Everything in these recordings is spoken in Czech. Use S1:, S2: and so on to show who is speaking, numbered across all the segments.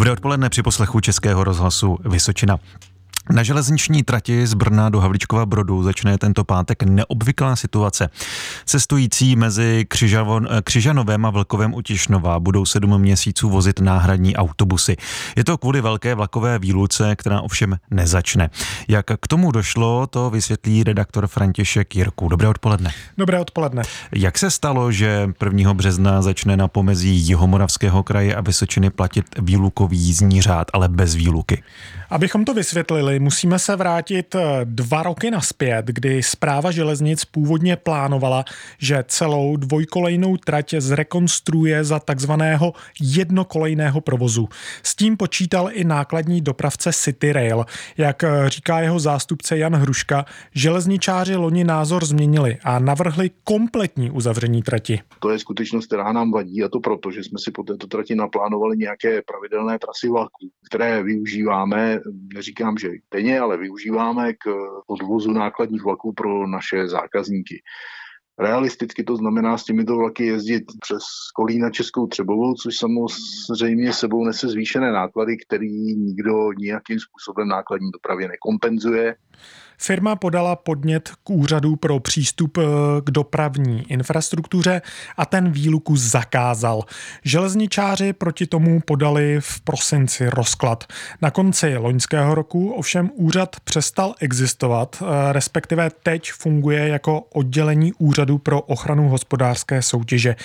S1: Dobré odpoledne při poslechu Českého rozhlasu Vysočina. Na železniční trati z Brna do Havlíčkova Brodu začne tento pátek neobvyklá situace. Cestující mezi Křižavon, Křižanovém a Vlkovém u Tišnova budou sedm měsíců vozit náhradní autobusy. Je to kvůli velké vlakové výluce, která ovšem nezačne. Jak k tomu došlo, to vysvětlí redaktor František Jirku. Dobré odpoledne.
S2: Dobré odpoledne.
S1: Jak se stalo, že 1. března začne na pomezí Jihomoravského kraje a Vysočiny platit výlukový jízdní řád, ale bez výluky?
S2: Abychom to vysvětlili, musíme se vrátit eh, dva roky naspět, kdy zpráva železnic původně plánovala, že celou dvojkolejnou trať zrekonstruuje za takzvaného jednokolejného provozu. S tím počítal i nákladní dopravce City Rail. Jak eh, říká jeho zástupce Jan Hruška, železničáři loni názor změnili a navrhli kompletní uzavření trati.
S3: To je skutečnost, která nám vadí a to proto, že jsme si po této trati naplánovali nějaké pravidelné trasy vlaků, které využíváme neříkám, že denně, ale využíváme k odvozu nákladních vlaků pro naše zákazníky. Realisticky to znamená s těmito vlaky jezdit přes Kolína Českou Třebovou, což samozřejmě sebou nese zvýšené náklady, který nikdo nějakým způsobem nákladní dopravě nekompenzuje.
S2: Firma podala podnět k úřadu pro přístup eh, k dopravní infrastruktuře a ten výluku zakázal. Železničáři proti tomu podali v prosinci rozklad. Na konci loňského roku ovšem úřad přestal existovat, eh, respektive teď funguje jako oddělení úřadu pro ochranu hospodářské soutěže.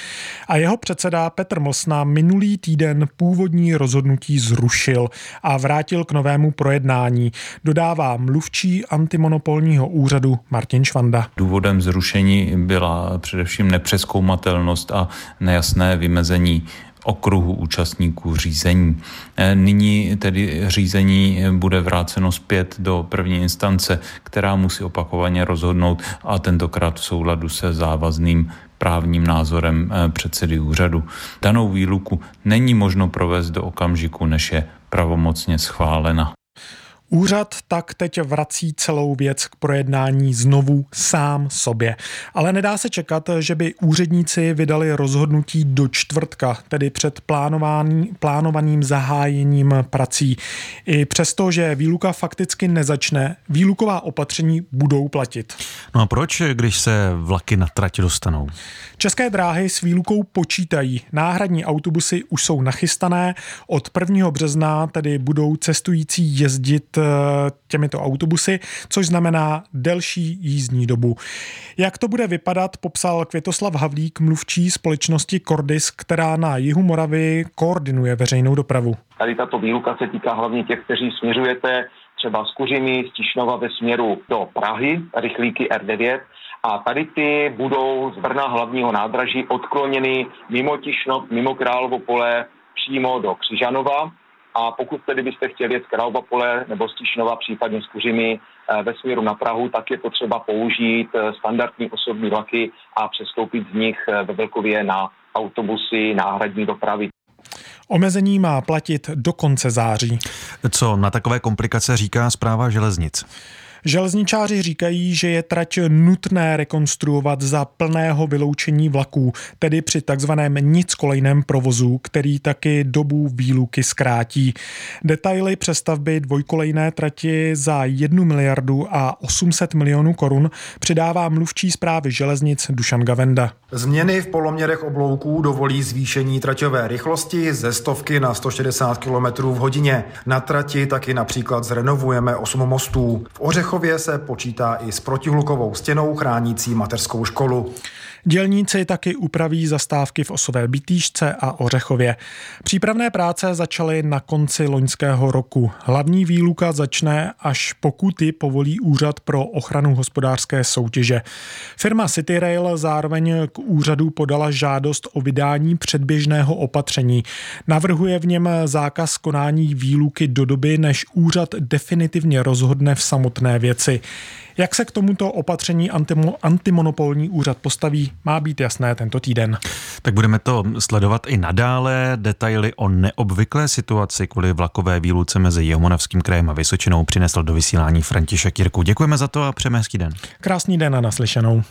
S2: A jeho předseda Petr Mlsna minulý týden původní rozhodnutí zrušil a vrátil k novému projednání. Dodává mluvčí antimon antimonopolního úřadu Martin Švanda.
S4: Důvodem zrušení byla především nepřeskoumatelnost a nejasné vymezení okruhu účastníků řízení. E, nyní tedy řízení bude vráceno zpět do první instance, která musí opakovaně rozhodnout a tentokrát v souladu se závazným právním názorem e, předsedy úřadu. Danou výluku není možno provést do okamžiku, než je pravomocně schválena.
S2: Úřad tak teď vrací celou věc k projednání znovu sám sobě. Ale nedá se čekat, že by úředníci vydali rozhodnutí do čtvrtka, tedy před plánovaným zahájením prací. I přesto, že výluka fakticky nezačne, výluková opatření budou platit.
S1: No a proč, když se vlaky na trati dostanou?
S2: České dráhy s výlukou počítají. Náhradní autobusy už jsou nachystané. Od 1. března tedy budou cestující jezdit Eh, těmito autobusy, což znamená delší jízdní dobu. Jak to bude vypadat, popsal Květoslav Havlík, mluvčí společnosti Cordis, která na jihu Moravy koordinuje veřejnou dopravu.
S5: Tady tato výluka se týká hlavně těch, kteří směřujete třeba z Kuřimy, z Tišnova ve směru do Prahy, rychlíky R9, a tady ty budou z Brna hlavního nádraží odkloněny mimo Tišnov, mimo Královo pole, přímo do Křižanova a pokud tedy byste chtěli jet z Králova pole nebo z Tišnova, případně z Kuřimy eh, ve směru na Prahu, tak je potřeba použít eh, standardní osobní vlaky a přestoupit z nich eh, ve Velkově na autobusy náhradní dopravy.
S2: Omezení má platit do konce září.
S1: Co na takové komplikace říká zpráva železnic?
S2: Železničáři říkají, že je trať nutné rekonstruovat za plného vyloučení vlaků, tedy při takzvaném nickolejném provozu, který taky dobu výluky zkrátí. Detaily přestavby dvojkolejné trati za 1 miliardu a 800 milionů korun přidává mluvčí zprávy železnic Dušan Gavenda.
S6: Změny v poloměrech oblouků dovolí zvýšení traťové rychlosti ze stovky na 160 km v hodině. Na trati taky například zrenovujeme 8 mostů. V Ořechově Orechově se počítá i s protihlukovou stěnou chránící mateřskou školu.
S2: Dělníci taky upraví zastávky v Osové Bytýšce a Ořechově. Přípravné práce začaly na konci loňského roku. Hlavní výluka začne, až pokuty povolí Úřad pro ochranu hospodářské soutěže. Firma City Rail zároveň k úřadu podala žádost o vydání předběžného opatření. Navrhuje v něm zákaz konání výluky do doby, než úřad definitivně rozhodne v samotné věci. Jak se k tomuto opatření antimo, antimonopolní úřad postaví, má být jasné tento týden.
S1: Tak budeme to sledovat i nadále. Detaily o neobvyklé situaci kvůli vlakové výluce mezi Jihomonavským krajem a Vysočinou přinesl do vysílání František Jirku. Děkujeme za to a přejeme hezký den.
S2: Krásný den a naslyšenou.